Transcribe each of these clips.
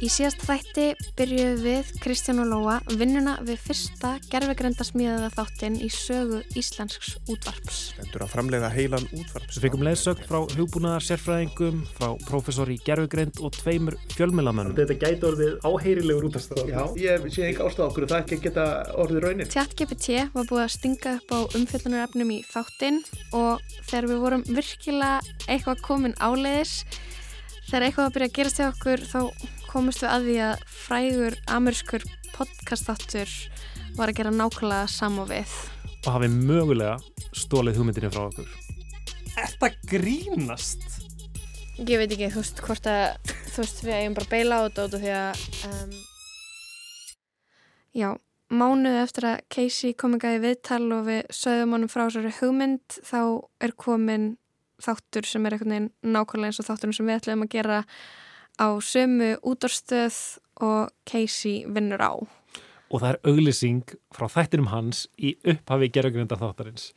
Í síðast þætti byrjuðum við Kristján og Lóa vinnuna við fyrsta gerfegrenda smíðaða þáttinn í sögu Íslensks útvarps. Endur að framlega heilan útvarps. Við fengum leiðsögn frá hugbúnaðar sérfræðingum, frá prófessor í gerfegreind og tveimur fjölmjölamönnum. Þetta gæti orðið áheyrilegur útastæðar. Já, ég sé ekki ástæða okkur það ekki geta orðið raunin. ChatGPT var búið að stinga upp á umfjöldunarefnum í þáttinn og þegar við vorum virkilega eitthvað komin áleiðis, þegar eitthvað að byrja að gerast hjá okkur þá komist við að því að frægur amerískur podcastáttur var að gera nákvæmlega samofið. Og hafið mögulega stólið hugmyndinni frá okkur. Þetta grínast? Ég veit ekki, þú veist, hvort að, þú veist, við eigum bara að beila á þetta út af því að, um, já, mánuð eftir að Casey kom ekki að viðtal og við sögum honum frá þessari hugmynd, þá er komin þáttur sem er veginn nákvæmlega eins og þátturinn sem við ætlum að gera á sömu útorstöð og Casey vinnur á. Og það er auglýsing frá þættinum hans í upphafi gerðugrindar þáttarins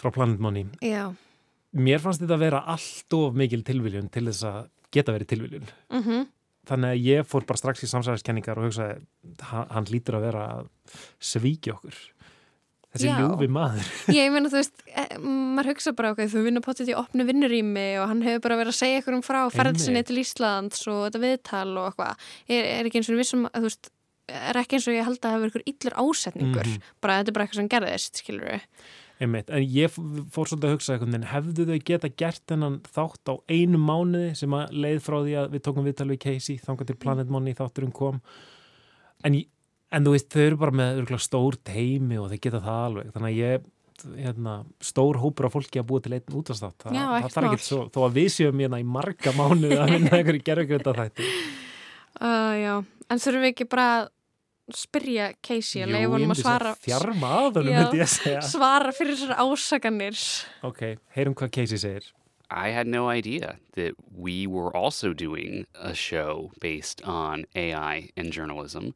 frá Planet Money. Já. Mér fannst þetta að vera allt of mikil tilviljun til þess að geta verið tilviljun. Mm -hmm. Þannig að ég fór bara strax í samsæðiskenningar og hugsaði, hann, lítur að vera að svíkja okkur. Þessi Já. ljúfi maður. Ég meina þú veist, eh, maður hugsa bara okkur, þú vinnur potið í opnu vinnurými og hann hefur bara verið að segja ykkur um frá ferðsinni til Íslands og þetta viðtal og eitthvað. Er, er ekki eins og vissum að þú veist, er ekki eins og ég held að hefur ykkur illur ásetningur. Mhm. Bara þetta er bara eitthvað sem gerðist, skilur við. Einmitt. En ég fór svolítið að hugsa veginn, hefðu þau geta gert þennan þátt á einu mánuði sem að leið frá því að við tókum viðtal við Casey, þangað til Planet Money þátturinn kom. En, ég- en þú veist, þau eru bara með stór teimi og þau geta það alveg. Þannig að ég, hérna, stór hópur af fólki að búa til einn útastátt. Það, það þarf ekki svo, þó að við séum hérna í marga mánuði að vinna einhverju gerðugrönda þætti. Uh, já, en þurfum við ekki bara að spyrja Casey að leiða honum að svara, Þjarma að honum, Já. myndi ég að segja. svara fyrir þessar ásakanir. Ok, heyrum hvað Casey segir. I had no idea that we were also doing a show based on AI and journalism.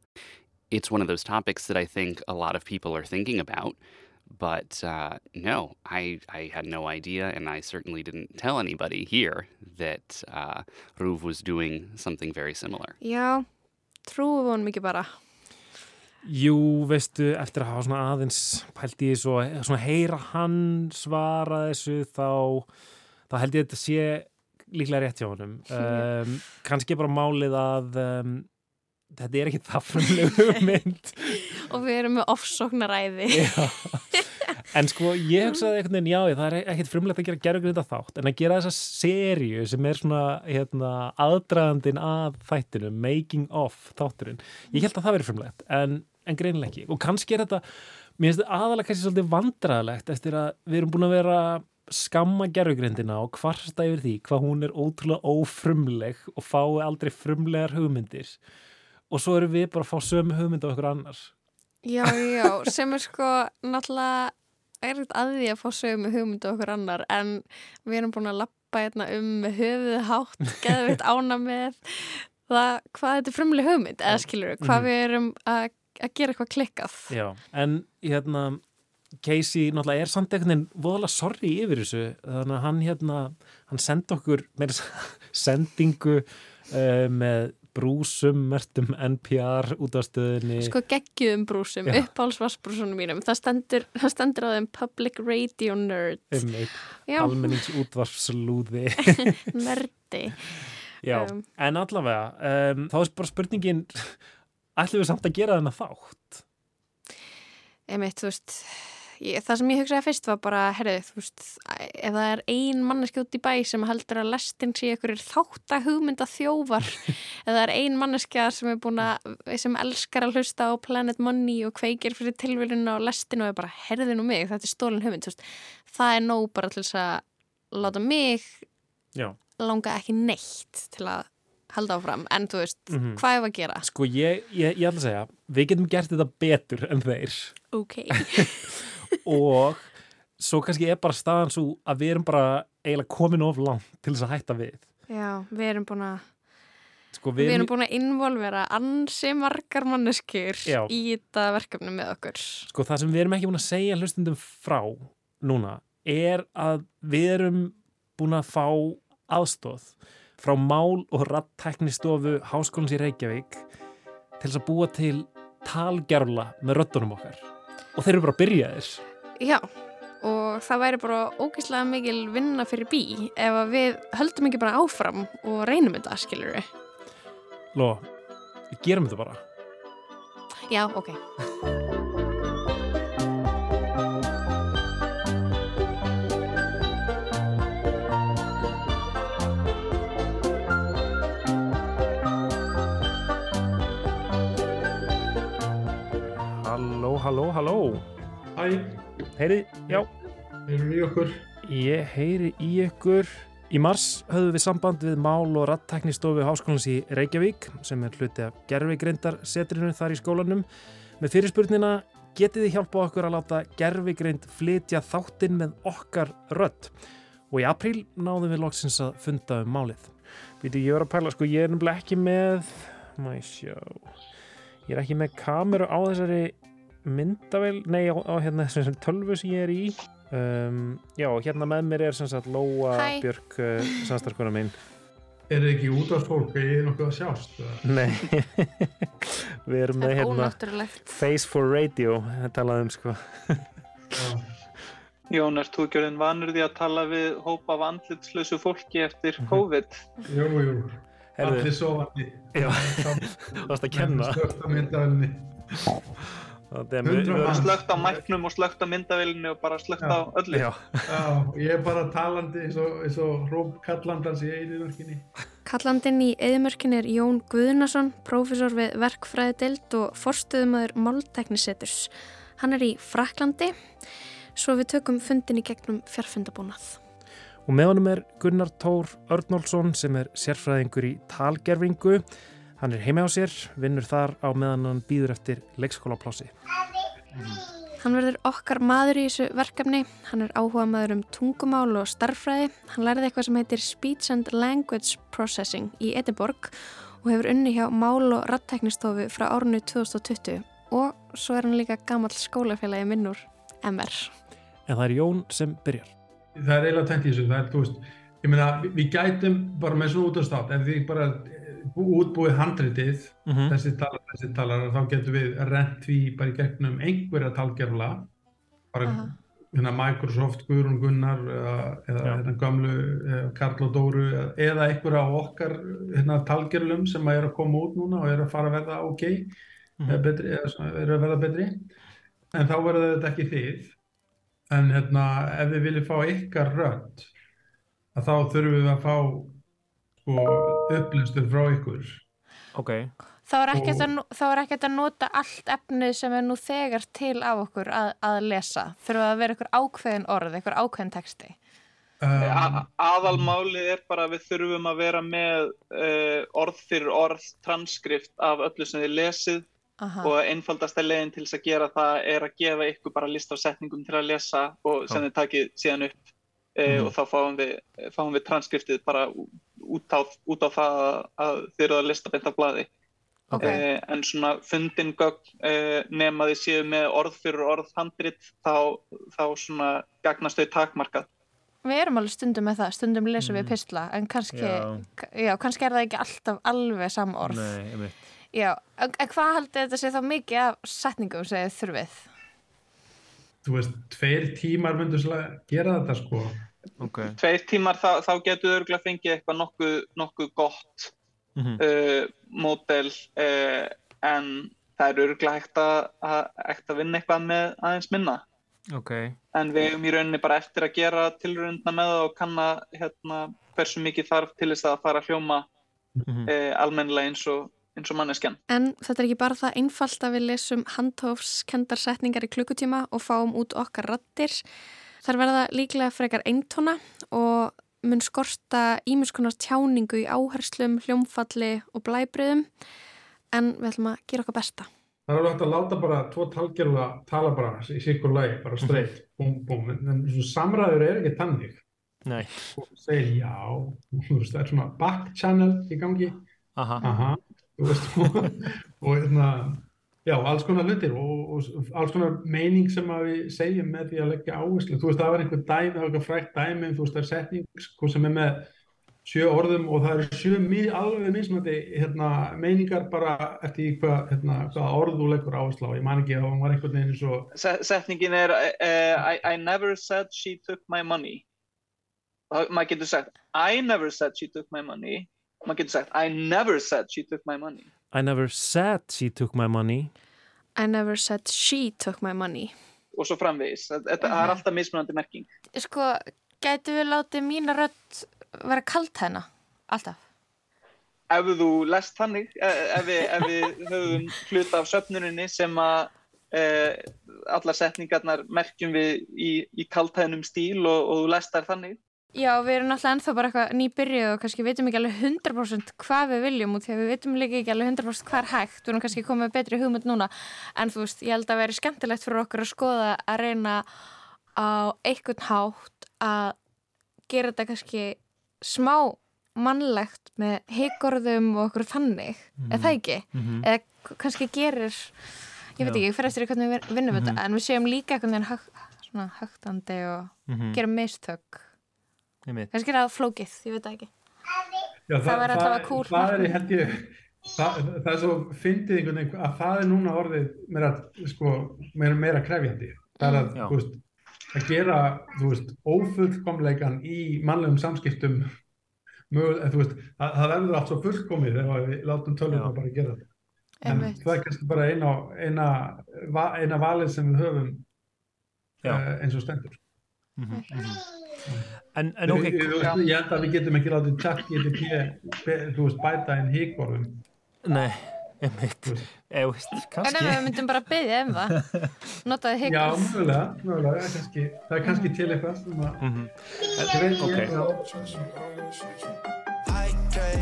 It's one of those topics that I think a lot of people are thinking about. But uh, no, I, I had no idea, and I certainly didn't tell anybody here that uh, Ruv was doing something very similar. Já, trúum við honum ekki bara. Jú, veistu, eftir að hafa svona aðeins pælt í þessu og svona heyra hann svara þessu þá, þá held ég að þetta sé líklega rétt hjá honum. Um, kannski bara málið að um, þetta er ekki það frumlegu mynd. Og við erum með ofsóknaræði. En sko, ég hugsaði einhvern veginn, já, það er ekkert frumlegt að gera gerðugrinda þátt, en að gera þessa seríu sem er svona, hérna, aðdragandin að þættinu, making of þátturinn. Ég held að það veri frumlegt, en, en greinileg ekki. Og kannski er þetta, mér finnst þetta aðalega kannski svolítið vandræðalegt eftir að við erum búin að vera skamma gerðugrindina og kvarsta yfir því hvað hún er ótrúlega ófrumleg og fái aldrei frumlegar hugmyndir. Og svo erum við bara að fá sömu hugmynd á okkur annars. Já, já, sem er sko náttúrulega erfitt að því að fá sögum með hugmyndu okkur annar en við erum búin að lappa hérna um með höfuð hátt, geðvitt ána með það, hvað þetta er frumleg hugmynd eða skilur við, hvað Mhm. við erum að, að gera eitthvað klikkað. Já, en hérna Casey náttúrulega er samt einhvern veginn voðalega sorry yfir þessu þannig að hann hérna, hann sendi okkur með sendingu uh, með brúsum mertum NPR út af stöðinni Sko geggjum brúsum, uppálsvarsbrúsunum mínum, það stendur, það stendur á þeim Public Radio Nerd, um eitt já, almennings útvarfslúði nerdi. Já, Um. en allavega um, þá er bara spurningin ætlum við samt að gera þennan þátt? Einmitt, þú veist, ég, það sem ég hugsaði fyrst var bara, herrið, þú veist, ef það er ein manneski út í bæ sem heldur að lestin sé ykkur þáttahugmynda þjófar, ef það er ein manneska sem er búin að, sem elskar að hlusta á Planet Money og kveikir fyrir tilvílunum á lestinu og er bara, herðið nú mig, þetta er stólin hugmynd, þú veist, það er nóg bara til þess að láta mig Já, langa ekki neitt til að halda áfram, en þú veist, Mhm. hvað er að gera? sko ég, ég, ég ætla að segja við getum gert þetta betur en þeir Ok. og svo kannski er bara staðan svo að við erum bara eiginlega komin of langt til þess að hætta við Já, við erum búin að sko, Við erum búin að involvera ansi margar manneskjur Já. í þetta verkefni með okkur. sko það sem við erum ekki búin að segja hlustundum frá núna er að við erum búin að fá aðstóð frá mál og rattæknistofu Háskólans í Reykjavík til þess að búa til talgerla með röddunum okkar. Og þeir eru bara að byrja þess. Já, og það væri bara ógeðslega mikil vinna fyrir bí ef við höldum ekki bara áfram og reynum þetta, skilur við. Ló, við gerum þetta bara. Já, ok. Halló, halló. Hæ, Heyri, já, erum við okkur? ég heyri í ykkur. Í mars höfðum við samband við mál og rattæknistofu Háskólans í Reykjavík sem er hluti af gerfigreindar setrinu þar í skólanum. Með fyrirspurnina getið þið hjálpa okkur að láta gerfigreind flytja þáttinn með okkar rödd. Og í apríl náðum við loksins að funda um málið. Vítu, ég var að pæla, sko, ég er nefnilega ekki með, má ég sjá, ég er ekki með kameru á þessari myndavel, nei, á, á hérna þessum tölvu sem ég er í. Um, já, hérna með mér er sem sagt Lóa Hæ. Björk, uh, samstarkona mín. Er þið ekki út af fólk að ég er nokkuð að sjást? Nei, við erum Það með hérna. Face for Radio, það talaði um sko. Jón, ert þú ekki orðin vanur því að tala við hópa af andlitslausu fólki eftir COVID? Jú, jú, allir sofandi. Já. varst að kenna. Stökt manns. Slögt á mæknum og slögt á myndavélinu og bara slögt á öllu. Já, Já, ég er bara talandi eins og, eins og Rób Kallandans í einu Kallandinn í eðimörkin er Jón Guðnason, prófessor við verkfræðideild og forstuðumöður máltækniseturs. Hann er í Fraklandi, svo við tökum fundin í gegnum fjarfundabúnað. og með honum er Gunnar Tór Örnólfsson sem er sérfræðingur í talgerfingu. Hann er heima á sér, vinnur þar á meðan hann býður eftir leikskólaplássi. Hann verður okkar maður í þessu verkefni. Hann er áhuga maður um tungumál og starffræði. Hann lærði eitthvað sem heitir Speech and Language Processing í Edinborg og hefur unni hjá Mál- og Rattæknistofu frá árinu 2020 og svo er hann líka gamall skólafélagi minnur, MR. En það er Jón sem byrjar. Það er eiginlega tætt í þessu, það er, þú veist, ég meina, við, gætum bara með svona útastátt, ef við bara eh, bú- útbúið handritið, Mm -hmm. þessi talar, þessi talar, þá getum við rent því bara í gegnum einhverja talgerfla, bara Aha. hérna Microsoft, Guðrún Gunnar eða, eða Já. hérna gömlu eða Karl og Dóru eða, eða einhverja á okkar hérna, talgerlum sem að er að koma út núna og er að fara að verða ok, eða betri, eða er að verða betri, en þá verður þetta ekki þið, en hérna, ef við viljum fá ykkar að þá þurfum við að fá sko, upplýstur frá ykkur. Ok, Þá er ekkert að, er að nota allt efnið sem er nú þegar til af okkur að, að lesa. Þurfa að vera ykkur ákveðin orð, ykkur ákveðin texti. Um, Aðalmálið er bara að við þurfum að vera með uh, orð fyrir orð transkrift af öllu sem þið lesið Aha. og einfaldasta leiðin til þess að gera það er að gefa ykkur bara list af setningum til að lesa og sem þið takið síðan upp Mhm. og þá fáum við, fáum við transkriptið bara út á, út á það að- þið eru að lista beint af blaði. Ok. Eh, en svona fundin gögn eh, nema þið séu með orð fyrir orð handrit þá, þá svona gagnast þau takmarkað. Við erum alveg stundum með það, stundum lesum við Mhm. pistla, en kannski, Já. já, kannski er það ekki alltaf alveg sam orð. nei, einmitt. Já, en, hvað haldið þetta sé þá mikið af setningum sem þið þurfið? Þú veist, tveir tímar myndur svolítið gera þetta sko. Ok. Tveir tímar þá, þá getur þau örgulega fengið eitthvað nokkuð, nokkuð gott Mm uh, mótel uh, en það er örgulega hægt að, að, að vinna eitthvað með aðeins minna. Ok. En við hefum í rauninni bara eftir að gera tilröndna með það og kanna hérna, hversu mikið þarf til þess að fara að hljóma Mm uh, almennilega eins og, eins og manneskjan. En þetta er ekki bara það einfalt að við lesum handhófskendar setningar í klukkutíma og fáum út okkar rattir. Þar verða líklega frekar eintóna og mun skorta ímiskunar tjáningu í áherslum, hljómfalli og blæbriðum en við ætlum að gera okkar besta. Það er alveg hægt að láta bara tvo talgerða tala bara í sikkur lagi, bara straight, búm, búm, en, samræður er ekki tannig. Nei. Þú segir já, þú veist, það er svona back channel í gangi, Aha. aha, veist, og, og hérna, já, alls konar hlutir og, og alls konar meining sem að við segjum með því að leggja áherslu. Þú veist, það var einhver dæmi, það var eitthvað frækt dæmi, þú veist, það er setning sko, sem er með sjö orðum og það eru sjö mi, alveg mismandi hérna, meiningar bara eftir hvað, hérna, hvað orð þú leggur áherslu á. Ég man ekki að hún var einhvern veginn eins og... Setningin er uh, I, I never said she took my money. Maður getur sagt I never said she took my money. Maður getur sagt I never said she took my money. I never said she took my money. I never said she took my money. Og svo framvegis. Þetta uh -huh. er alltaf mismunandi merking. Sko, gætu við látið mína rödd vera kalt hennar? Alltaf? Ef þú lest þannig, ef við, ef við höfum hluta af söfnuninni sem að uh, alla setningarnar merkjum við í, í kaltæðnum stíl og, og þú lest þær þannig, Já, við erum náttúrulega ennþá bara eitthvað nýbyrjuð og kannski veitum ekki alveg 100% hvað við viljum út því að við veitum líka ekki alveg 100% hvað er hægt við erum kannski komið betri hugmynd núna en þú veist, ég held að veri skemmtilegt fyrir okkur að skoða að reyna á einhvern hátt að gera þetta kannski smá mannlegt með higorðum og okkur þannig, mm. eða það ekki mm -hmm. eða kannski gerir ég veit ekki, fyrir eftir hvernig við vinnum mm -hmm. þetta en við séum líka eitthvað svona högtandi og -hmm. gera mistök kannski er það flókið, ég veit ekki. Já, það, það, það, cool það er held ég það er svo fyndið einhvern veginn að það er núna orðið meira, sko, meira, meira krefjandi. Það er að, mm. þú veist, að gera þú veist, ófullkomleikan í mannlegum samskiptum mög, þú veist, það, það verður allt svo fullkomið þegar við látum tölvuna bara gera þetta en Einmitt. það er kannski bara eina, eina, eina valið sem við höfum uh, eins og stendur. Mm -hmm. En, en ok, ég, ég, ég held að við getum ekki látið tjart GDP, þú veist, bæta einn híkorðum. Nei, ég veit, ég veist, kannski. En ef við myndum bara byggja um það, notaði híkorð. Já, mjögulega, mjögulega, kannski, það er kannski til eitthvað sem að, -hmm. þetta veit ég,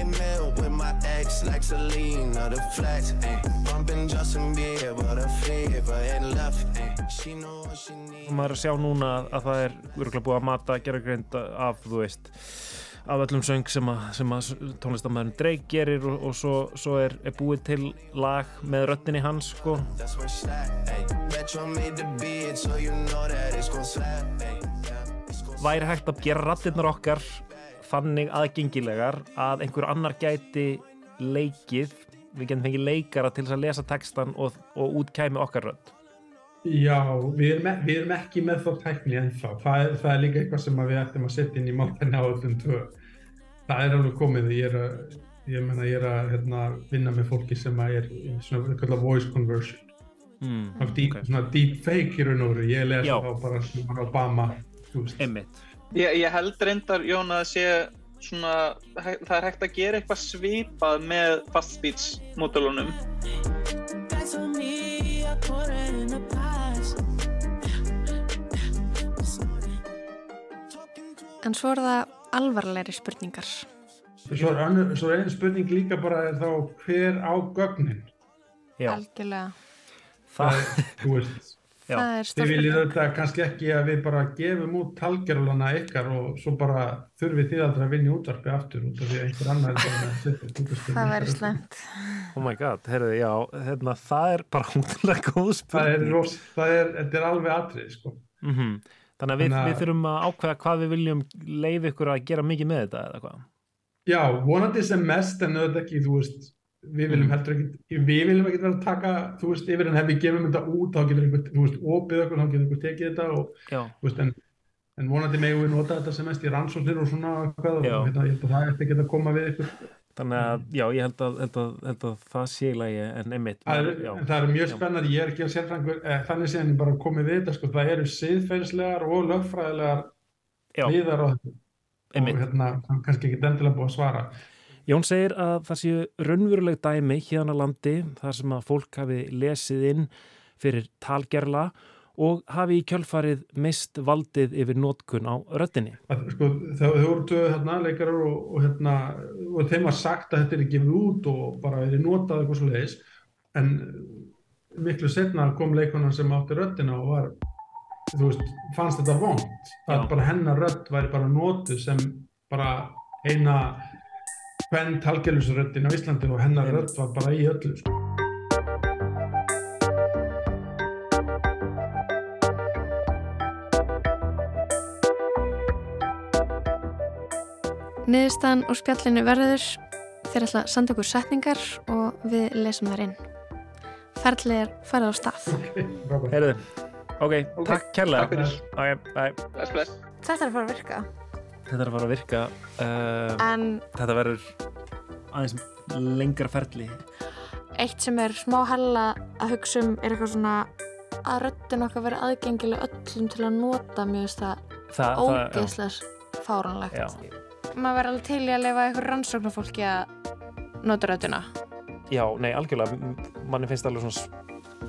in with my ex like or the flex, ayy. Bumping Justin Bieber, the fever and left, ayy. She know what she need. Maður er að sjá núna að það er virkulega búið að mata gerðargreind af, þú veist, af öllum söng sem að, að tónlistamæðurinn Drake gerir og, og svo, svo er, er búið til lag með röttinni hans, sko. Væri hægt að gera rattirnar okkar þannig aðgengilegar að einhver annar gæti leikið, við getum fengið leikara til að lesa textan og, og útkæmi okkar rönd. Já, við erum, við erum ekki með þá tækni ennþá. Það er, það er líka eitthvað sem við ættum að setja inn í máltenni á öllum tvö. Það er alveg komið, ég er að, ég menna, ég er að hérna, vinna með fólki sem er svona, voice conversion. Mm, deep, okay. Svona deep fake í raun og veru. Ég lesa þá bara svona Obama. Einmitt. Ég, ég held reyndar, Jón, að sé svona, það er hægt að gera eitthvað svipað með fast speech módulunum. En svo er það alvarlegri spurningar. Svo er einu spurning líka bara er þá hver á gögnin? Já. Algjörlega. Það, þú veist, Þið viljið þetta kannski ekki að við bara gefum út talgerulana ykkar og svo bara þurfið þið aldrei að vinja útvarpi aftur út af því að einhver annar er bara að setja þetta. Það væri slemt. Oh my god, heyrðu, já, hérna, það er bara húnlega góð spurning. Það er, er, þetta er alveg atrið, sko. Mm -hmm. Þannig að við, við þurfum að ákveða hvað við viljum leið ykkur að gera mikið með þetta eða hvað? Já, vonandi sem mest en auðvitað ekki, þú veist, við viljum mm. heldur ekki við viljum ekki vera að taka, þú veist, yfir en ef við gefum þetta út, þá getur einhver, þú veist, opið okkur, þá getur einhver tekið þetta og, þú veist, en, en vonandi megum við nota þetta sem mest í rannsóknir og svona eitthvað og hérna, ég held að það eftir geta að koma við ykkur. Þannig að, já, ég held að, held að, held að það sé í lagi en einmitt Það er, það er mjög spennar, ég er ekki að sérfrangur eh, þannig séðan ég bara komið við þetta, sko, það eru siðferðslegar og lögfræðilegar viðar og, og hérna, kannski ekki endilega búið að svara Jón segir að það séu raunveruleg dæmi hérna landi þar sem að fólk hafi lesið inn fyrir talgerla og hafi í kjölfarið mist valdið yfir nótkun á röttinni. Sko, það voru töðu hérna leikarar og, og, hérna, og þeim var sagt að þetta er ekki út og bara er notað eitthvað svo leiðis en miklu setna kom leikonan sem átti röttina og var, þú veist, fannst þetta vond. Það er bara hennar rött væri bara nótu sem bara eina hvern talgjölusröttin á Íslandi og hennar rött var bara í öllu sko. Niðurstaðan úr spjallinu verður þeir ætla að senda okkur setningar og við lesum þær inn. Ferlið er farið á stað. Heyrðu, ok, Ok, takk kærlega. takk fyrir. Ok, bye. Bless, bless. Þetta er að fara að virka. Þetta er að fara að virka. Uh, En þetta verður aðeins lengra ferli. eitt sem er smá hella að hugsa um er eitthvað svona að röddin okkar veri aðgengileg öllum til að nota mjög það, ógeðslega fáranlegt. Maður verður alveg til í að lifa eitthvað rannsóknarfólki að nota röddina. Já, nei, algjörlega. Manni finnst alveg svona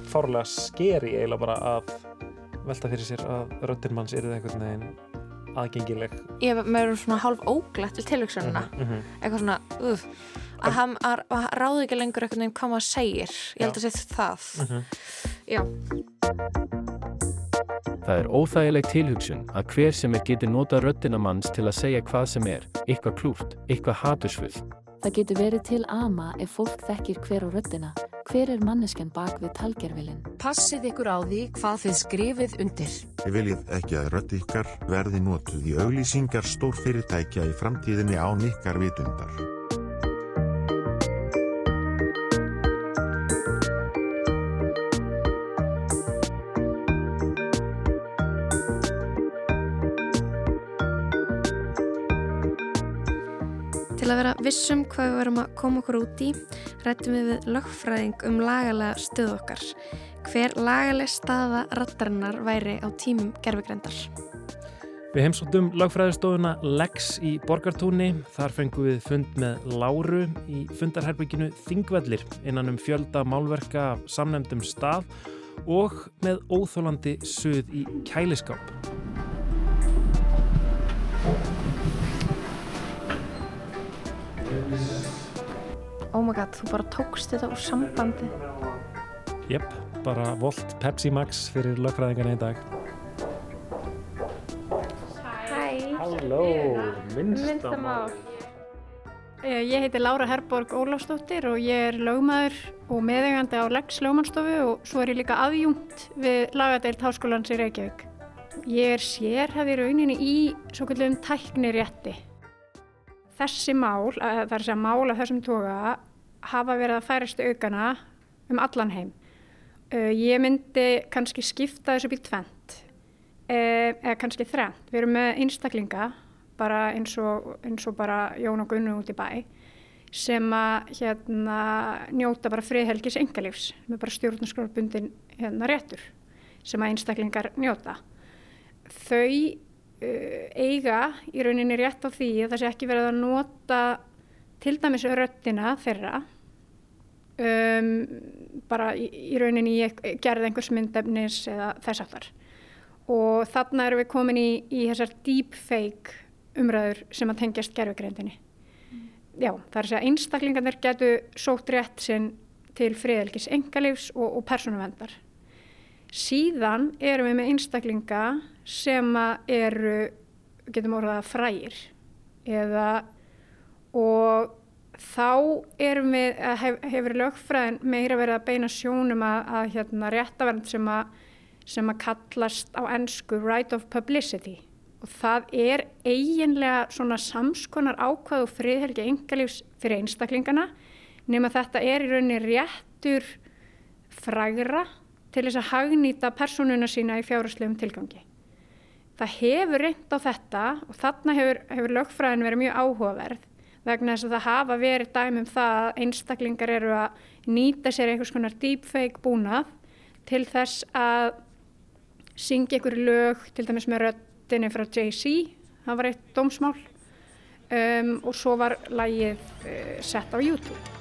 fárlega skeri eiginlega bara að velta fyrir sér að röddin manns er einhvern veginn aðgengileg. Ég er svona hálf óglætt til tilhugsununa. Mm -hmm. Eitthvað svona, uh, að hann ráði ekki lengur einhvern veginn hvað maður segir. Ég held að sé það. Mhm. Já. Það er óþægileg tilhugsun að hver sem er geti nota röddina manns til að segja hvað sem er, eitthvað klúrt, eitthvað hatursfull. Það getur verið til ama ef fólk þekkir hver á röddina. Hver er manneskjan bak við talgerfilin? Passið ykkur á því hvað þið skrifið undir. Þið viljið ekki að rödd ykkar verði notuð í auglýsingar stórfyrirtækja í framtíðinni án ykkar vitundar. Vissum hvað við verum að koma okkur út í, rættum við við lögfræðing um lagalega stöð okkar. Hver lagaleg staða rattarinnar væri á tímum gerfugrendar? Við heimsóttum lagfræðistofuna Lex í Borgartúni. Þar fengum við fund með Láru í fundarherbygginu Þingvellir innan um fjölda málverka samnefndum stað og með óþólandi suð í kæliskáp. Oh my god, þú bara tókst þetta úr sambandi. Jepp, bara volt Pepsi Max fyrir lagfræðingarna í dag. Hæ, Halló, minnstamál. Eh, Ég heiti Lára Herborg Ólafsdóttir og ég er lögmaður og meðegandi á Lex lögmannstofu og svo er ég líka aðjúnt við lagadeilt Háskólans í Reykjavík. Ég er sérhæði rauninni í svo kallum tæknirétti. Þessi mál, eh, það er að segja mál af þessum toga, hafa verið að færast aukana um allan heim. Eh, Ég myndi kannski skipta þessu í tvent, eh, eða kannski þrennt. Við erum með einstaklinga bara eins og, eins og bara Jón og Gunnu út í bæ sem að hérna, njóta bara friðhelgis engalífs með bara stjórnarskrárbundin hérna, réttur sem að einstaklingar njóta. Þau eiga í rauninni rétt á því að það sé ekki verið að nota til dæmis röddina þeirra um, bara í, í rauninni í ek- gerð einhvers myndefnis eða þess aftar. Og þarna erum við komin í, í þessar deepfake umræður sem að tengjast gerfugreindinni. Já, það er að segja einstaklingarnir getu sótt rétt sinn til friðelgis engalífs og, og persónuvendar. Síðan erum við með einstaklinga sem að eru, getum orðað frægir eða og þá erum við, að hef, hefur lögfræðin meira verið að beina sjónum að, að hérna, réttavernd sem að, sem að kallast á ennsku right of publicity. Og það er eiginlega svona samskonar ákvað og friðhelgi engalífs fyrir einstaklingana nema þetta er í rauninni réttur frægra til þess að hagnýta persónuna sína í fjárháslegum tilgangi. Það hefur reynd á þetta og þarna hefur, hefur lögfræðin verið mjög áhugaverð vegna þess að það hafa verið dæmum það að einstaklingar eru að nýta sér einhvers konar deepfake búnað til þess að syngja einhverju lög, til dæmis með röddinni frá Jay-Z, það var eitt dómsmál um, og svo var lægið uh, sett á YouTube.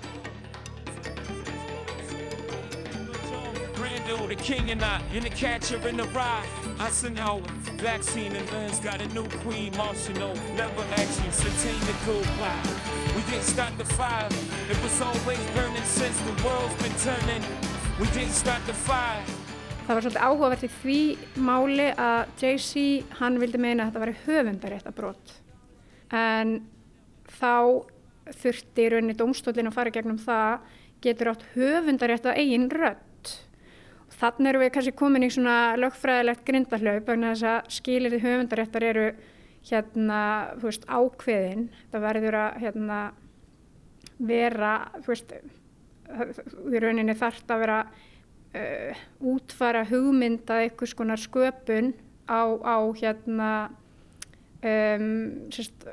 Brando, the king and I, and the catcher in the ride. Eisenhower, vaccine and guns, got a new queen, marshal, level action, satanical pie. We didn't start the fire, it was always burning since the world's been turning. We didn't start the fire. Það var svolítið áhugavert í því máli að Jay-Z, hann vildi meina að þetta væri höfundarétt að brot. En þá þurfti í rauninni dómstólinn að fara gegnum það, getur átt höfundarétt að eigin rödd. Þannig erum við kannski komin í svona lögfræðilegt grindahlaup vegna þess að skilirði höfundaréttar eru hérna, þú veist, ákveðin. Það verður að hérna, vera þú veist í rauninni þarf að vera uh, útfara hugmynda einhvers konar sköpun á, á hérna um, sérst,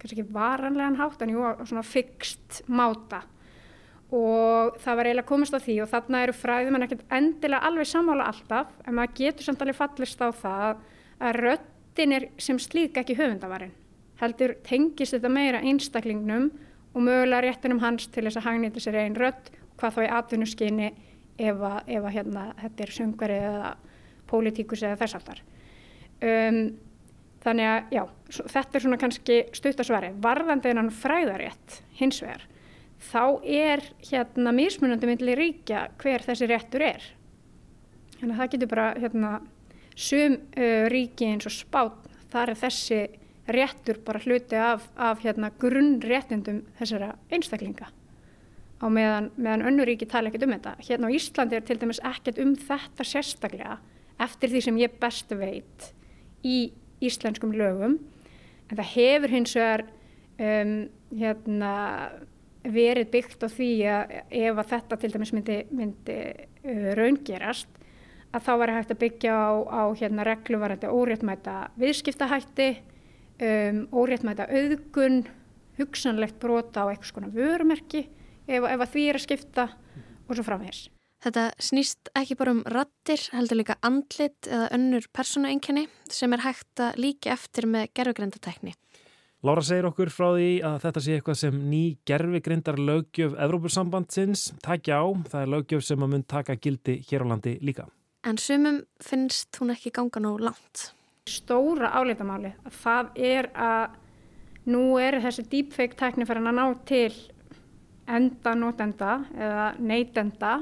kannski ekki varanlegan hátt en jú, á svona fixt máta og það var eiginlega komist á því og þarna eru fræðum en ekkert endilega alveg sammála alltaf en maður getur samt alveg fallist á það að röttin er sem slík ekki höfundavarinn. Heldur tengist þetta meira einstaklingnum og mögulega réttinum hans til þess að hagnýta sér einn rött hvað þá í atvinnuskyni ef að, hérna, þetta er söngari eða pólitíkus eða þess aftar um, þannig að já, þetta er svona kannski stuttasvari varðandi en hann fræðarétt hins vegar þá er hérna mismunandi myndli ríkja hver þessi réttur er. Þannig að það getur bara hérna sum uh, ríki eins og spát þar er þessi réttur bara hluti af, af hérna grunnréttindum þessara einstaklinga á meðan, meðan önnu ríki tala ekkert um þetta. Hérna á Íslandi er til dæmis ekkert um þetta sérstaklega eftir því sem ég best veit í íslenskum lögum en það hefur hins vegar um, hérna verið byggt á því að ef að þetta til dæmis myndi, myndi uh, raungerast að þá var hægt að byggja á, á hérna, regluvarandi óréttmæta viðskiptahætti, um, óréttmæta auðgun, hugsanlegt brota á eitthvað svona vörumerki ef, ef að því er að skipta og svo framhengis. Þetta snýst ekki bara um rattir, heldur líka andlit eða önnur persónaengjani sem er hægt að líka eftir með gerfugrendatekni. Lára segir okkur frá því að þetta sé eitthvað sem ný gerfigrindar lögjöf Evrópursambandsins takja á. Það er lögjöf sem að mun taka gildi hér á landi líka. En sumum finnst hún ekki ganga nóg langt. Stóra álitamáli að það er að nú er þessi deepfake tekni fyrir að ná til enda notenda eða neytenda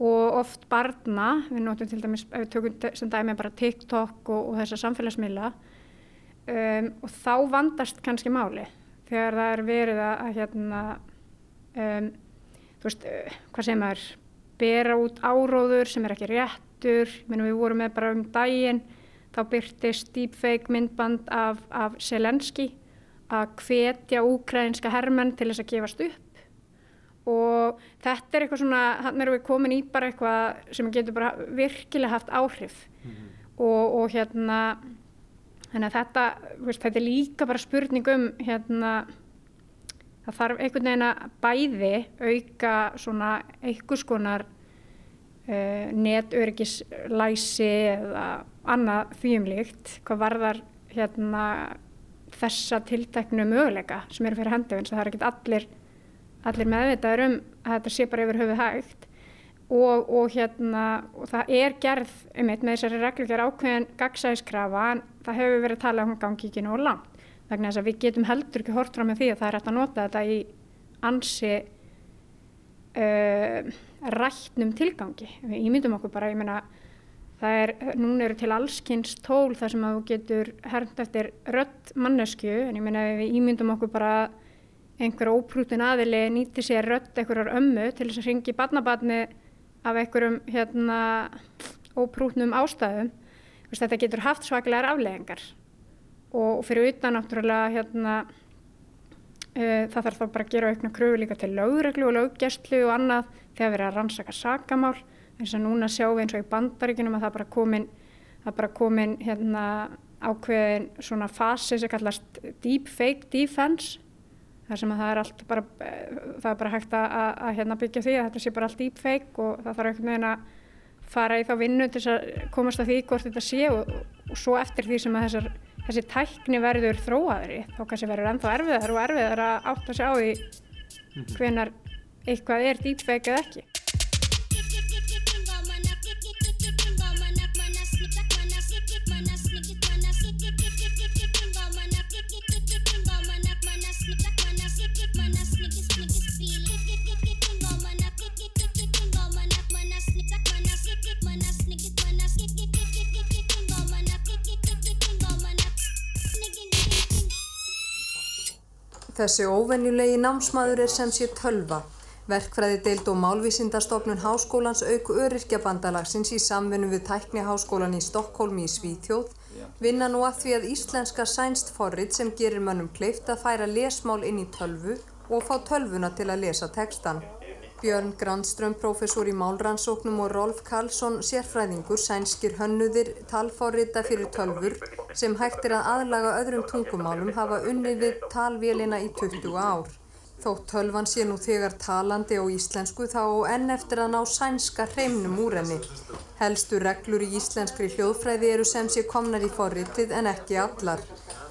og oft barna. Við notum til dæmis, ef við tökum sem dæmi bara TikTok og, og þessa samfélagsmiðla um, og þá vandast kannski máli þegar það er verið að, að hérna, um, þú veist, uh, hvað sem er, bera út áróður sem er ekki réttur, Menum við vorum með bara um daginn, þá byrtist deepfake myndband af, af Selenski að hvetja úkrænska hermenn til þess að gefast upp. Og þetta er eitthvað svona, þannig erum við komin í bara eitthvað sem getur bara virkilega haft áhrif. Mm -hmm. og, og hérna Þannig að þetta, veist, þetta er líka bara spurning um hérna, það þarf einhvern veginn að bæði auka svona einhvers konar uh, netörgislæsi eða annað þýjumlíkt hvað varðar hérna, þessa tilteknu möguleika sem eru fyrir hendi eins og það er ekkert allir, allir meðvitaður um að þetta sé bara yfir höfuð hægt og, og, hérna, og það er gerð um eitt með þessari reglugjör ákveðin gagsæðiskrafa en það hefur verið um hún gangi ekki nógu langt. Vegna þess að við getum heldur ekki hort fram með því að það er hægt að nota þetta í ansi uh, rættnum tilgangi. Við ímyndum okkur bara, ég meina það er, núna eru til allskynns tól þar sem að þú getur hernt eftir rött mannesku en ég meina við ímyndum okkur bara einhver óprútin aðili nýti sér rött einhverjar ömmu til þess að ringi barnabarni af einhverjum hérna, óprútnum ástæðum. Vist, þetta getur haft svaklegar afleggingar og fyrir utan náttúrulega hérna, uh, það þarf þá bara að gera aukna kröfu líka til lögreglu og löggestlu og annað þegar við erum að rannsaka sakamál. Eins og núna sjáum við eins og í bandaríkinum að það bara komin, það bara komin hérna, ákveðin svona fasi sem kallast deepfake defense þar sem að það er allt bara, eh, það er bara hægt að, að, að hérna byggja því að þetta sé bara allt deepfake og það þarf einhvern veginn að fara í þá vinnu til að komast að því hvort þetta sé og, og svo eftir því sem að þessar, þessi tækni verður þróaðri þá kannski verður ennþá erfiðar og erfiðar að átta sig á því mhm. hvenar eitthvað er deepfake eða ekki. Þessi óvenjulegi námsmaður er sem sé tölva. Verkfræði deild og málvísindastofnun Háskólans auk öryrkjabandalagsins í samvinnu við Tækniháskólan í Stokkólmi í Svíþjóð vinna nú að því að íslenska sænst forrit sem gerir mönnum kleift að færa lesmál inn í tölvu og fá tölvuna til að lesa textan. Björn Grandström, professor í málrannsóknum og Rolf Karlsson, sérfræðingur, sænskir hönnuðir, talforrita fyrir tölfur sem hægt er að aðlaga öðrum tungumálum hafa unnið við talvélina í 20 ár. Þótt tölvan sé nú þegar talandi á íslensku þá enn eftir að ná sænska hreimnum úr henni. Helstu reglur í íslenskri hljóðfræði eru sem sé komnar í forritið en ekki allar.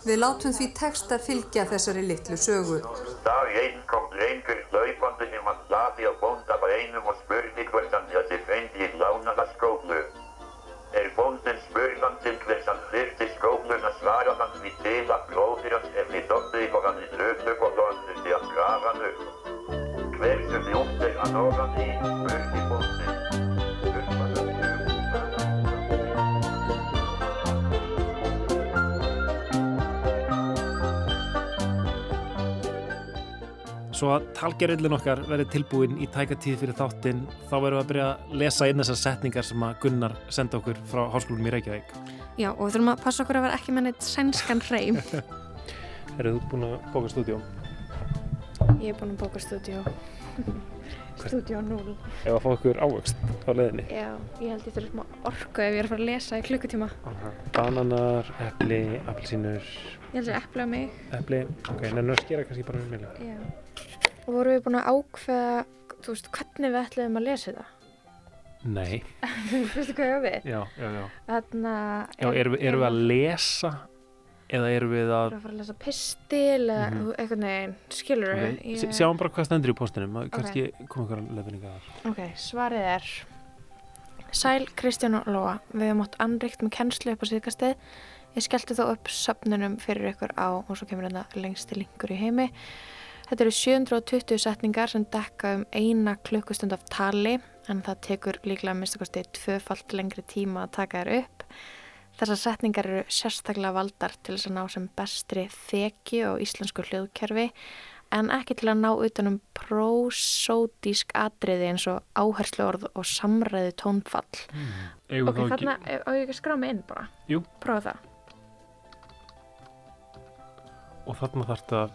Við látum því texta fylgja þessari litlu sögu. Dag 1 komt Reenkers luipende in wat Flavia vond op een was spurning was dan dat ze talgerillin okkar verði tilbúin í tækatíð fyrir þáttinn þá verðum við að byrja að lesa inn þessar setningar sem að Gunnar senda okkur frá Háskólum í Reykjavík. Já, og við þurfum að passa okkur að vera ekki með neitt sænskan hreim. Eru þú búin að bóka stúdjó? Ég er búin að bóka stúdjó. Stúdjó 0. Ef að fá okkur ávöxt á leðinni? Já, ég held ég þurfum smá orku ef ég er að fara að lesa í klukkutíma. Bananar, epli, appelsínur, Ég held að epla mig. epli, ok, nefnum að skera kannski bara um milja. Já. Og vorum við búin að ákveða, þú veist, hvernig við ætlum að lesa þetta? Nei, Veistu hvað ég við? já, já, já. Þarna... Já, erum erum við að lesa eða erum við að... Erum við að fara að lesa pistil eða mm eitthvað neginn, skilur við? s- Sjáum bara hvað stendur í postinum, kannski koma ykkur leðninga þar. Ok, svarið er Sæl Kristján og Lóa, við hefum átt anrikt með kennslu upp á síðkastið. Ég skellti þó upp söfnunum fyrir ykkur á og svo kemur þetta lengsti linkur í heimi. Þetta eru 720 setningar sem dekka um eina klukkustund af tali en það tekur líklega að mista kosti tvöfalt lengri tíma að taka þér upp. Þessar setningar eru sérstaklega valdar til þess að ná sem bestri þeki og íslensku hljóðkerfi en ekki til að ná utanum prosódísk atriði eins og áhersluorð og samræðu tónfall. Eigum ok, þá ekki- þarna á ég ekki skrá mig inn bara. Jú. Prófa það. Og þarna þarftu að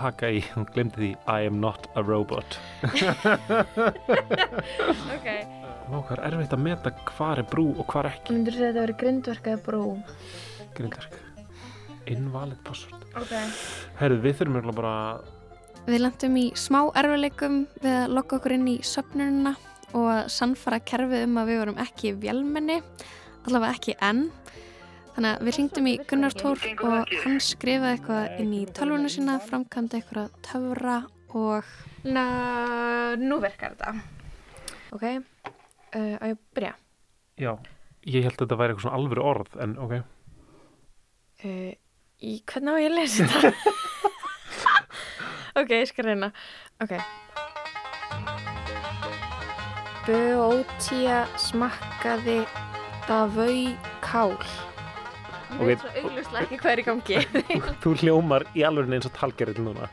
haka í, hún glemdi því I am not a robot. ok. Hvað er erfitt að meta hvað er brú og hvað er ekki. Myndur þú segja að þetta verið grindverkaði brú? Grindverk. Invalid password. Ok. Herðu, við þurfum eiginlega bara Við landum í smá erfileikum við að lokka okkur inn í söpnununa og að sannfara kerfið um að við vorum ekki vélmenni, allavega ekki enn. Þannig að við ringdum í Gunnar Tór og hann skrifaði eitthvað inn í tölvuna sína, framkvæmdi eitthvað töfra og... Na, nú verkar þetta. Ok, uh, að ég byrja. Já, ég held að þetta væri eitthvað svona alvöru orð, en ok. Uh, í hvernig á ég að lesa þetta? ok, ég skal reyna. Ok. Böótía smakkaði davau kál. Ég veit svo auglustlega ekki hvað er í gangi. Þú hljómar í alveg eins og talgerinn núna.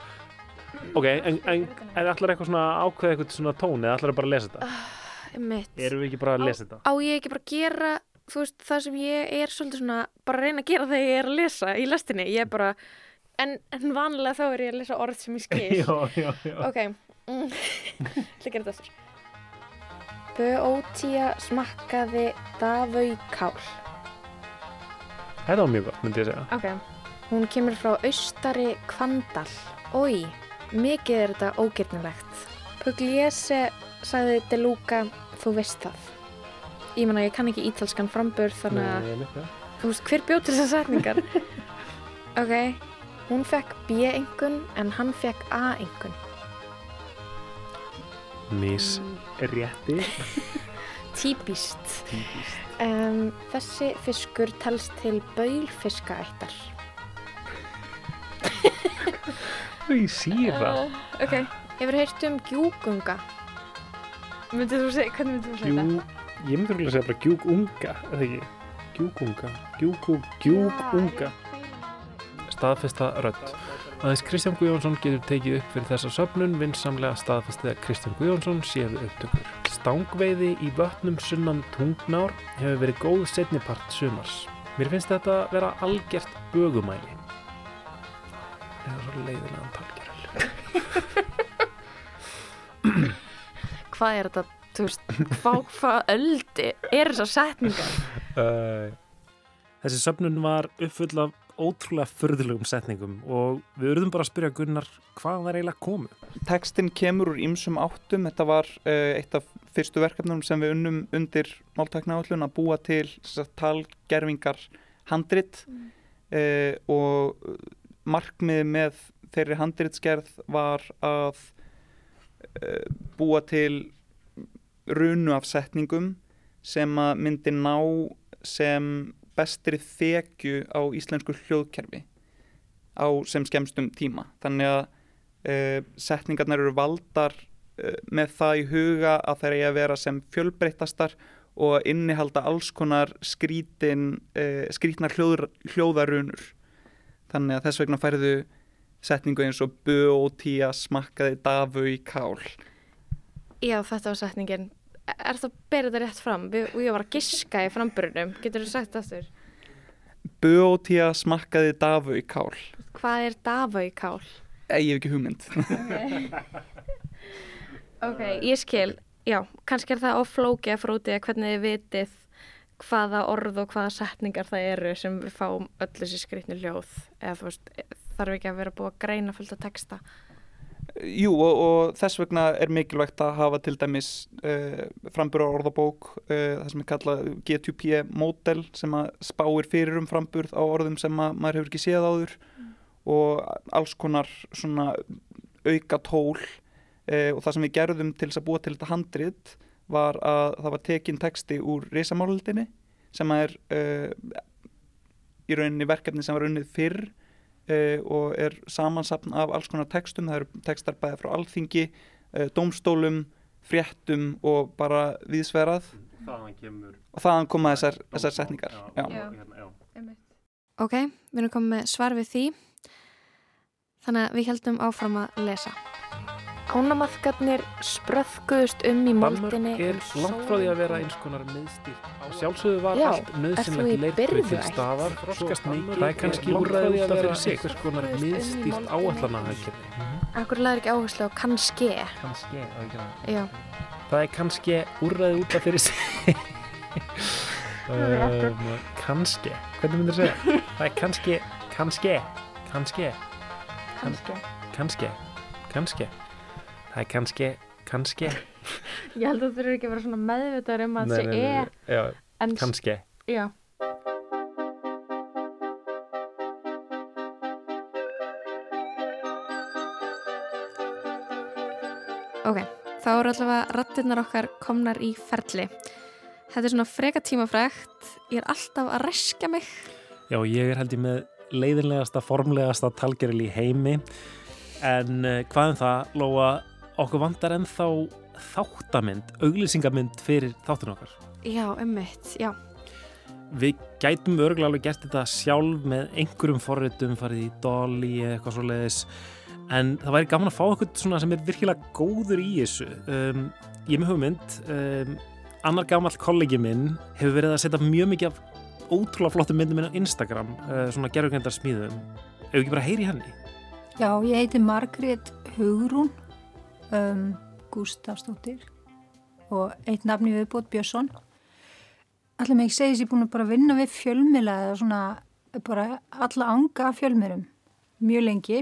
Ok, en, en, en ætlar eitthvað svona ákveða eitthvað svona tón eða ætlar bara að lesa þetta? Mitt. Erum við ekki bara að lesa þetta? Á ég ekki bara að gera, þú veist, það sem ég er svolítið svona, bara að reyna að gera þegar ég er að lesa í lestinni. Ég er bara, en, en vanlega þá er ég að lesa orð sem ég skil. Já, já, já. Ok, mm. gera þetta aftur. Böótía smakkaði davau kál. Þetta var mjög gott, myndi ég segja. Ok, hún kemur frá austari Kvandal. Ói, mikið er þetta ógirnilegt. Pugliese sagði De Luca, þú veist það. Ég menna, ég kann ekki ítalskan frambörð þannig að, Nei, já. þú veist, hver bjóð til þessar setningar? ok, hún fekk B-engun en hann fekk A-engun. Mis rétti. Típist. Típist. Um, þessi fiskur telst til baulfiskaættar. Í síra. Uh, ok, hefur heyrt um gjúkunga? Myndið þú segja, hvernig myndið þú segja þetta? ég myndi að segja bara gjúkunga, eða ekki? Gjúkunga, gjúkú, gjúkunga. Staðfesta rödd. Aðeins Kristján Guðjónsson getur tekið upp fyrir þessa söfnun vinsamlega staðfestið að Kristján Guðjónsson sé við upptökur. Stangveiði í vötnum sunnan tungnár hefur verið góð setnipart sumars. Mér finnst þetta vera algjört bögumæli. Það er svo leiðilega talgerl. Hvað er þetta, þú veist, hvað, hvað öldi er þessar setningar? Uh, þessi söfnun var uppfull af ótrúlega förðulegum setningum og við urðum bara að spyrja Gunnar hvað var eiginlega komu. Tekstinn kemur úr ýmsum áttum, þetta var uh, eitt af fyrstu verkefnum sem við unnum undir máltæknaállun að búa til talgerfingar handrit mm. uh, og markmiði með þeirri handritsgerð var að uh, búa til runu af setningum sem að myndi ná sem bestri þekju á íslensku hljóðkerfi á sem skemstum tíma. Þannig að uh, setningarnar eru valdar uh, með það í huga að þær eigi að vera sem fjölbreyttastar og innihalda alls konar skrítin, uh, skrítnar hljóður, hljóðarunur. Þannig að þess vegna færðu setningu eins og bö og tíja smakkaði dafu í kál. Já, þetta var setningin. Er það berið þetta rétt fram? Og ég var að giska í framburunum. Getur þú sagt það aftur? Bö og tíja smakkaði dafu í kál. Hvað er dafa í kál? Ég hef ekki hugmynd. ok, ég skil. Já, kannski er það á flóki að fróti að hvernig þið vitið hvaða orð og hvaða setningar það eru sem við fáum öll þessi skrifni hljóð eða þú veist, þarf ekki að vera búið að greina fullt að texta Jú og, og þess vegna er mikilvægt að hafa til dæmis uh, frambura orðabók uh, það sem er kallað G2P módel sem að spáir fyrir um framburð á orðum sem að maður hefur ekki séð áður mm. og alls konar svona auka tól uh, og það sem við gerðum til þess að búa til þetta handrit var að það var tekinn texti úr risamálildinni sem er í rauninni verkefni sem var unnið fyrr Uh, og er samansapn af alls konar textum, það eru textar bæði frá alþingi, uh, dómstólum, fréttum og bara viðsverað þaðan kemur, og þaðan koma þessar, þessar setningar. Já. Já. Já. Ok, við erum komið með svar við því, þannig að við heldum áfram að lesa. Ánamaðgarnir spröðguðust um í moldinni er langt frá því að vera eins konar miðstýrt. Sjálfsögðu var Já, allt nöðsynlegt leirbrið til staðar, þroskast mikið, það er kannski úrræðið að vera einhvers konar miðstýrt áallanahækjum. Akkur laður ekki áherslu á kannski. Kannski, Já. Það er kannski úrræðið út af fyrir sig. um, kannski, hvernig myndir það segja? Það er kannski, kannski, kannski, kannski, kannski, kannski. Það er kannski, kannski. Ég held að þú þurfur ekki að vera svona meðvitaður um að það sé er. Já, en, kannski. Já. Ok, þá eru allavega rattirnar okkar komnar í ferli. Þetta er svona freka tímafrægt. Ég er alltaf að reska mig. Já, ég er held ég með leiðinlegasta, formlegasta talgeril í heimi. En uh, hvað um það, Lóa, okkur vandar ennþá þáttamynd, auglýsingamynd fyrir þáttun okkar. Já, ummitt, já. Við gætum örgulega alveg gert þetta sjálf með einhverjum forritum, farið í Dolly eða eitthvað svo leiðis, en það væri gaman að fá eitthvað svona sem er virkilega góður í þessu. Um, ég með hugmynd, um, annar gammal kollegi minn hefur verið að setja mjög mikið af ótrúlega flottum myndum inn á Instagram, uh, svona gerðugrændar smíðum. Ef ekki bara heyri henni? Já, ég heiti Margrét Hugrún um, Gustafsdóttir og eitt nafni viðbót Björnsson. Allir með ekki segis ég búin að bara vinna við fjölmila eða svona bara alla anga fjölmirum mjög lengi.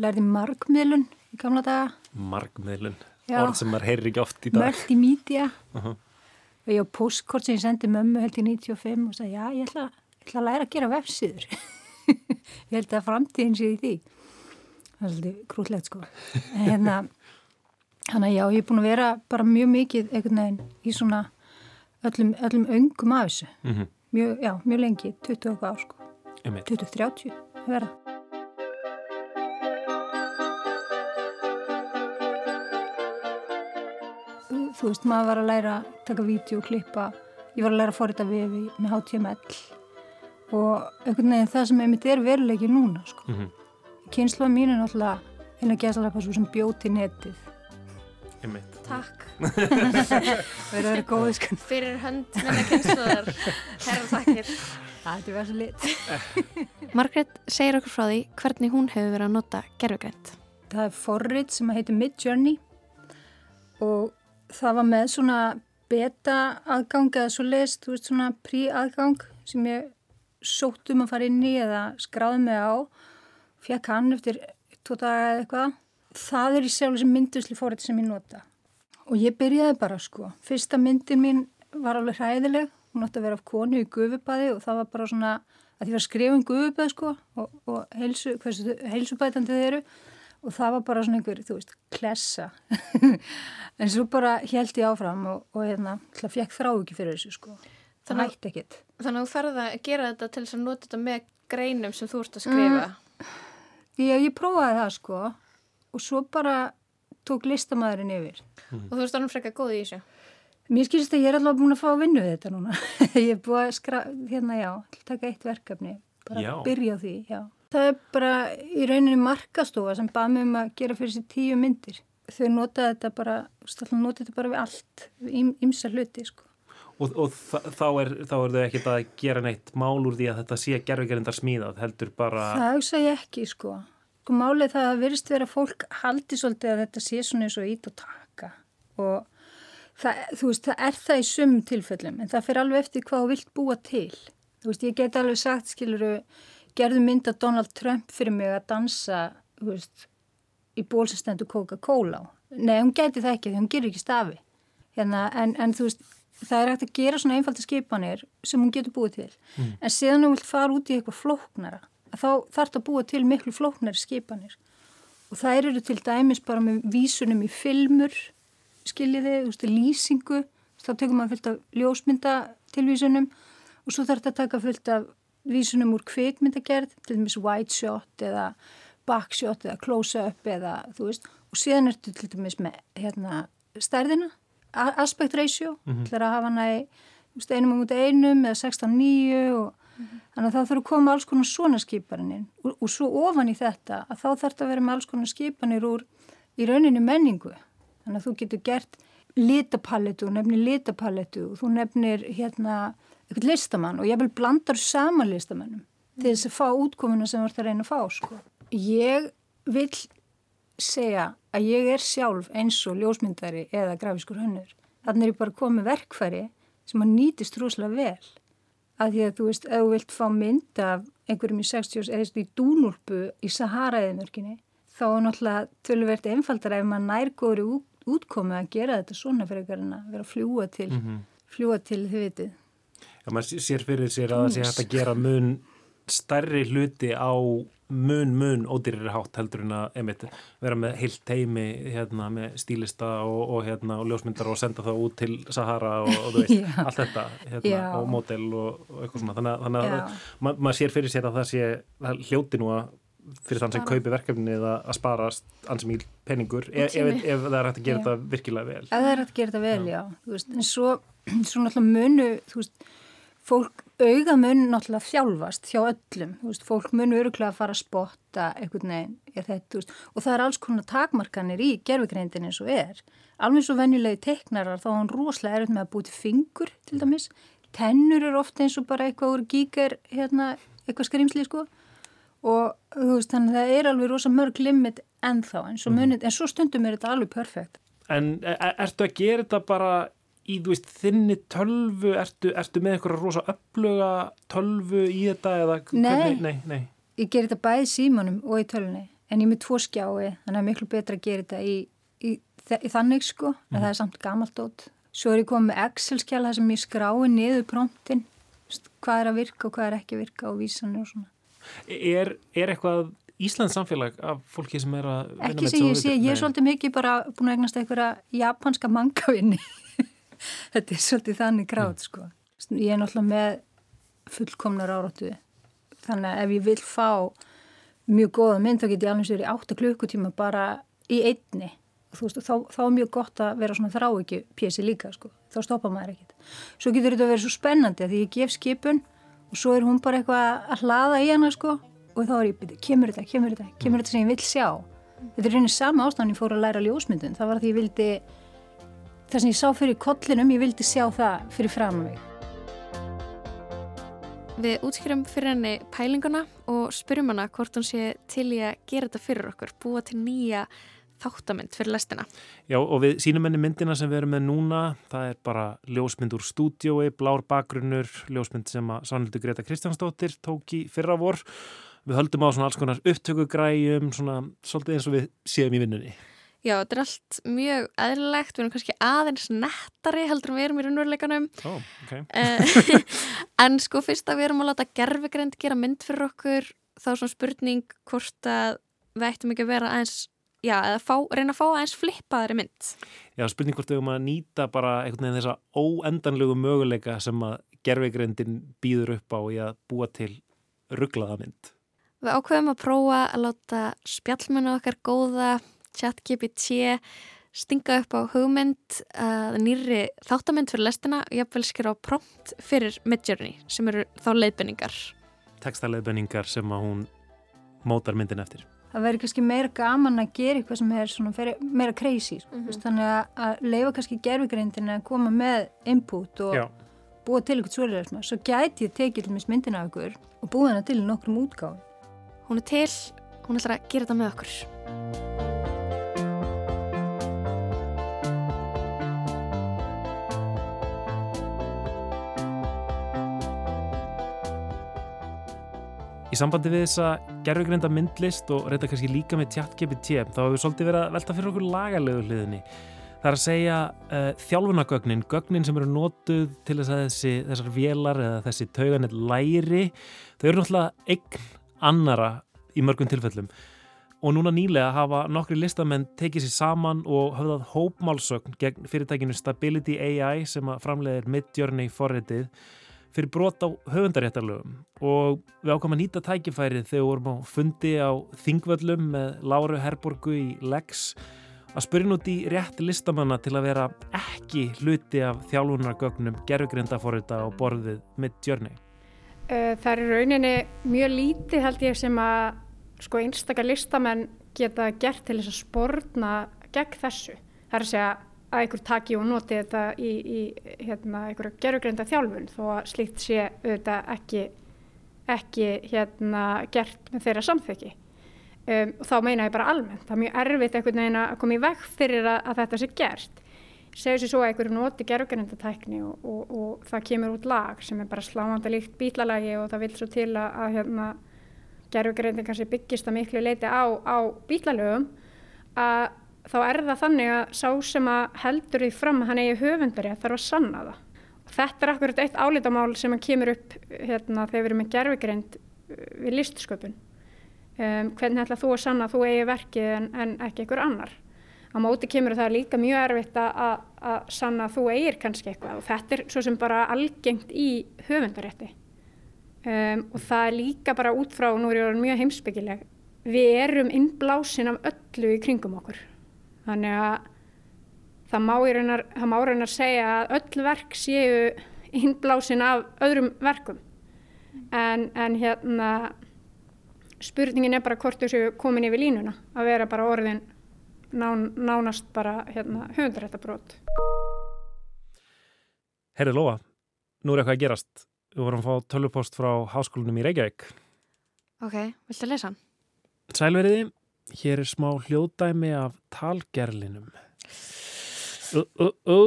Lærði markmiðlun í gamla daga. Markmiðlun, orð sem maður heyrir ekki oft í dag. Multimedia uh -huh. og ég á postkort sem ég sendi mömmu held í 95 og sagði já ég ætla, ég ætla að læra að gera vefsíður. Ég held að framtíðin sé í því það er svolítið krúllegt sko en hérna Þannig að já, ég er búin að vera bara mjög mikið einhvern veginn í svona öllum, öllum öngum af þessu. Mm -hmm. mjög, já, mjög lengi, 20 ár sko. Einmitt. 20-30 að vera. Þú veist, maður var að læra taka vídeo og klippa. Ég var að læra að forrita vefi með HTML og einhvern veginn það sem einmitt er veruleiki núna sko. Mm -hmm. Kynsluða mín er náttúrulega að gæsa svo sem bjóti netið. Takk. Verður að vera góð, sko. Fyrir hönd minna kynsluðar, herra takkir. Það er verið svo lit. Margrét segir okkur frá því hvernig hún hefur verið að nota gerfugrænt. Það er forrið sem heitir Midjourney og það var með svona beta aðgang eða svo leist, þú veist svona prí aðgang sem ég sótt um að fara inn í eða skráði mig á fekk hann eftir tvo daga eða eitthvað. Það er í sjálf sem myndusli forrið sem ég nota. Og ég byrjaði bara sko. Fyrsta myndin mín var alveg hræðileg, hún átti að vera af konu í gufubæði og það var bara svona að því var skrifum gufubæði sko og, og heilsu, hversu heilsubætandi þeir eru. Og það var bara svona einhver, þú veist, klessa. En svo bara held ég áfram og, og hérna, það fekk þrá ekki fyrir þessu sko, það hætti ekkit Þannig að þú ferða að gera þetta til þess að nota þetta með greinum sem þú ert að skrifa. Já, ég prófaði það sko og svo bara tók listamæðurinn yfir Og þú ert alveg frekar góð í þessu. Mér skilst að ég er alltaf búin að fá að við þetta núna ég er búin að skra, hérna já að taka eitt verkefni, bara Já. byrja á því já. Það er bara í rauninni markastofa sem bað mig um að gera fyrir sér tíu myndir þau nota þetta bara, alltaf nota þetta bara við allt, ímsa hluti sko Og, og þá, er, er þau ekkert að gera neitt mál úr því að þetta sé gerfugerindar smíðað, heldur bara... Það hugsa ég ekki sko. Sko málið það að virðist vera að fólk haldi svolítið að þetta sé svona eins og ít og taka og það, þú veist, það er það í sumum tilfellum en það fyrir alveg eftir hvað þú vilt búa til. Þú veist, ég get alveg sagt, skiluru, gerðu mynd af Donald Trump fyrir mig að dansa, þú veist, í ból sem stendur Coca-Cola. Nei, hún geti það ekki því hún gerir ekki stafi. Hérna, en, en þú veist, það er hægt að gera svona einfalda skipanir sem hún getur búið til. Mm. En síðan þú vilt fara út í eitthvað flóknara, þá þarf það að búa til miklu flóknari skipanir. Og það eru til dæmis bara með vísunum í filmur, skiljiði, lýsingu, þá tekur maður fullt af ljósmyndatilvísunum og svo þarf það að taka fullt af vísunum úr kvikmyndagerð, til dæmis wide shot eða backshot eða close-up eða þú veist, og síðan ertu til dæmis með hérna stærðina, aspect ratio, Mhm. til að hafa hana í einum á múti einum eða 16-9 og þannig að það þurfa að koma alls konar svona skipaninn og, og svo ofan í þetta að þá þarf það að vera með alls konar skipanir úr í rauninni menningu þannig að þú getur gert litapalletu og nefnir litapalletu og þú nefnir hérna eitthvað listamann og ég vil blandar saman listamannum til þess að fá útkomuna sem þú ert að reyna að fá sko. Ég vil segja að ég er sjálf eins og ljósmyndari eða grafiskur hönnur. Þannig er ég bara komið verkfæri sem að nýtist rosalega vel. Að því að þú veist, ef þú vilt fá mynd af einhverjum í 60 eða í dúnúlpu í Sahara-eðinörkinni, þá er náttúrulega töluvert einfaldar ef maður nær góðri út, útkomi að gera þetta svona fyrir en að vera að fljúa til, Mhm. fljúa til þið vitið. Já, maður sér fyrir sér að það sé hægt að gera mun stærri hluti á mun, mun ódýriri hátt heldur en að einmitt, vera með heilt teimi hérna, með stílista og, og, hérna, og ljósmyndar og senda það út til Sahara og, og þú veist, Já. allt þetta hérna, Já. og mótel og, og eitthvað svona þannig, þannig Já. að ma maður sér fyrir sér að það sé það hljóti nú að fyrir þann sem kaupi verkefnið að, að spara ansmíl peningur ef, ef, tími. ef það er hægt að gera Já. þetta virkilega vel Ef það er hægt að gera þetta vel, já. Þú Veist, en svo, svo náttúrulega munu, þú veist, fólk auga mun náttúrulega þjálfast hjá öllum. Veist, fólk munu öruglega að fara að spotta einhvern veginn þetta, og það er alls konar takmarkanir í gerfugreindin eins og er. Alveg svo venjulegi teiknarar, þá er hann rosalega erfitt með að búti fingur, til dæmis. Tennur eru ofta eins og bara eitthvað úr gíker, hérna, eitthvað skrimsli, sko. Og veist, þannig að það er alveg rosa mörg limit ennþá, en svo, munið, en svo stundum er þetta alveg perfekt. En e- e- ertu að gera þetta bara í, veist, þinni tölvu, ertu, ertu með eitthvað rosa uppluga tölvu í þetta eða Nei. nei, nei. Ég ger þetta bæði símanum og í tölunni en ég er með tvo skjái þannig að er miklu betra að gera þetta í, í, í, þannig sko en það er samt gamalt dót. Svo er ég komið með Excel-skjala þar sem ég skrái niður promptin hvað er að virka og hvað er ekki að virka og vísanir og svona. Er, er eitthvað Íslands samfélag af fólki sem er að vinna Ekki með sem ég sé, ég er svolítið mikið bara búin að eignast einhverja japanska mangavinni. Þetta er svolítið þannig gráð sko. Ég er náttúrulega með fullkomnar áráttu. Þannig að ef ég vil fá mjög góða mynd þá get ég alveg sér í 8 klukkutíma bara í einni. Og þú veist, þá, þá er mjög gott að vera svona þrá ekki pjessi líka sko, þá stoppa maður ekkit svo getur þetta að vera svo spennandi að því ég gef skipun og svo er hún bara eitthvað að hlaða í hana sko. Og þá er ég, byrju, kemur þetta, kemur þetta, kemur þetta sem ég vil sjá? Þetta er reynir sama ástæðan ég fór að læra ljósmyndun. Það var að ég vildi það sem ég sá fyrir kollinum, ég vildi sjá það fyrir fram mig. Við útskýrum fyrir henni pælinguna og spyrjum hana hvort hún sé til í að gera þetta fyrir okkur, búa til nýja þáttamynd fyrir lestina. Já og við sínum henni myndina sem við erum með núna, það er bara ljósmynd úr stúdiói, blár bakgrunnur, ljósmynd sem að Sannhildur Greta Kristjánsdóttir tók í fyrra vor. Við höldum á svona alls konar upptökugræjum, svona svolítið eins og við séum í vinnunni. Já, þetta er allt mjög eðlilegt, við erum kannski aðeins nettari heldur en við erum í raunveruleikanum. Oh, ok. Eh, en sko fyrst að við erum að láta gerfegrind gera mynd fyrir okkur, þá er svona spurning hvort að við ættum ekki að vera aðeins, já, eða fá, reyna að fá aðeins flippaðari mynd. Já, spurning hvort við erum að nýta bara einhvern veginn þessa óendanlegu möguleika sem að gerfegrindin býður upp á í að búa til rugglaða mynd. Við ákveðum að prófa að láta spjallmennu okkar góða ChatGPT stinga upp á hugmynd að nýri þáttamynd fyrir lestina og jafnvel skilja á prompt fyrir Midjourney sem eru þá leiðbenningar. Tekstaleiðbenningar sem að hún mótar myndin eftir. Það verður kannski meira gaman að gera eitthvað sem er svona fyrir, meira crazy. Mm -hmm. Þannig að, leifa kannski gerfigreindin að koma með input og Já. búa til eitthvað svolítið. Svo gæti ég tekið til myndin af ykkur og búa hana til nokkrum útgáð. Hún er til, hún ætlar að gera þetta með okkur. Sambandi við þessa gerðugreinda myndlist og reynda kannski líka með tjátt GPT þá hefur við svolítið verið að velta fyrir okkur lagalegu hliðinni. Það er að segja uh, þjálfunagögnin, gögnin sem eru nótuð til þess að þessi, þessar vélar eða þessi tauganir læri, þau eru náttúrulega eign annara í mörgum tilfellum. Og núna nýlega hafa nokkri listamenn tekið sér saman og höfðað hópmálsögn gegn fyrirtækinu Stability AI sem að framleiðir Midjourney forritið fyrir brot á höfundaréttarlögum og við ákvæmum að nýta tækifærið þegar við vorum á fundi á Þingvöllum með Láru Herborgu í Lex að spyrja nút í rétt listamanna til að vera ekki hluti af þjálfunargögnum gerðugrindafórita og borðið jörni. Það er rauninni mjög lítið held ég sem að sko einstakar listamenn geta gert til þess að spórna gegn þessu. Það er að segja að einhver taki og noti þetta í, í hérna, einhverju gerugreinda þjálfun þó að slíkt sé auðvitað ekki, ekki hérna, gert með þeirra samþyggi. Um, þá meina ég bara almennt, það er mjög erfitt einhvern veginn að koma í veg fyrir að, að þetta sé gert. Segur sér svo að einhverju noti gerugreinda tækni og, og, og það kemur út lag sem er bara slámanda líkt bílalagi og það vil svo til að, að hérna, gerugreinda kannski byggist að miklu leiti á, á bílalögum að þá er það þannig að sá sem að heldur því fram að hann eigi höfundari að þarf að sanna það. Og þetta er akkurat eitt álítamál sem kemur upp hérna, þegar við erum með gerfigreind uh, við listsköpun. Um, hvernig ætla þú að sanna að þú eigi verkið en, en ekki einhver annar? Á móti kemur það líka mjög erfitt að, að sanna að þú eigir kannski eitthvað og þetta er svo sem bara algengt í höfundarétti. Um, og það er líka bara út frá, og nú er ég mjög heimsbyggileg, við erum innblásin af öllu í kringum okkur Þannig að það má í raunar, það má raunar segja að öll verk séu innblásin af öðrum verkum. En, en hérna spurningin er bara hvort þessu komin yfir línuna að vera bara orðin nán, nánast bara hérna, höfundaréttabrót. Herri Lóa, nú er eitthvað að gerast. Við vorum að fá tölvupost frá háskólinum í Reykjavík. Ok, viltu að lesa hann? Sælveriði, Hér er smá hljóðdæmi af talgerlinum. Ó, ó, ó,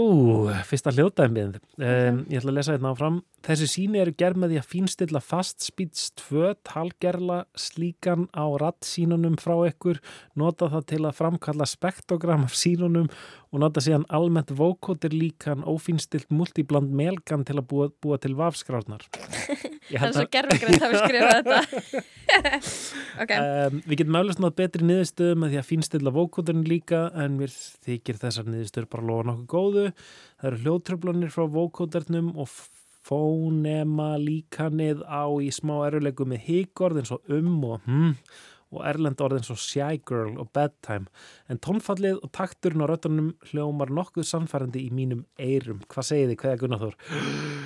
fyrsta hljóðdæmið. Um, ég ætla að lesa þetta hérna áfram. Þessi síni eru gerð með því að fínstilla fastspýts tvö talgerla slíkan á rattsínunum frá ykkur, nota það til að framkalla spektogram af sínunum og nota síðan almennt vókótir líkan ófínstilt multibland melgan til að búa, búa til vafskrárnar. Það er svo gerðvigrið að við skrifa þetta. okay. um, við getum auðvitað nátt betri niðurstöðu með því að fínstilla vókóturinn líka en mér þykir þessar niðurstöður bara lofa nokkuð góðu. Það eru hljóðtröflanir frá vókóturnum og fónema líkanið á í smá eruleiku með híkorð eins og um og hm og erlend orð eins og shy girl og bedtime en tónfallið og takturinn á röttunum hljómar nokkuð samfærandi í mínum eirum. Hvað segir þið? Hvað er Gunnar Þór?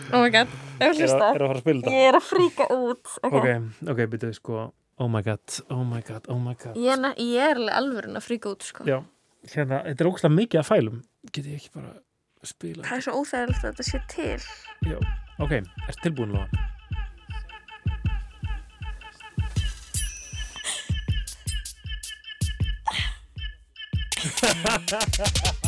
Oh my god, ég vil hlusta. Er það að fara að spila þetta? Ég er að fríka út. Ok, ok, okay byrjuðu sko oh my god, oh my god, oh my god. Ég er, ég er alveg alveg að fríka út sko. Já, hérna, þetta er ógslag mikið að fælum. Getið ég ekki bara spila Það er svo óþægilegt að þetta sé til. Já, ok, ertu tilbúin Lóa? Ha ha ha ha ha!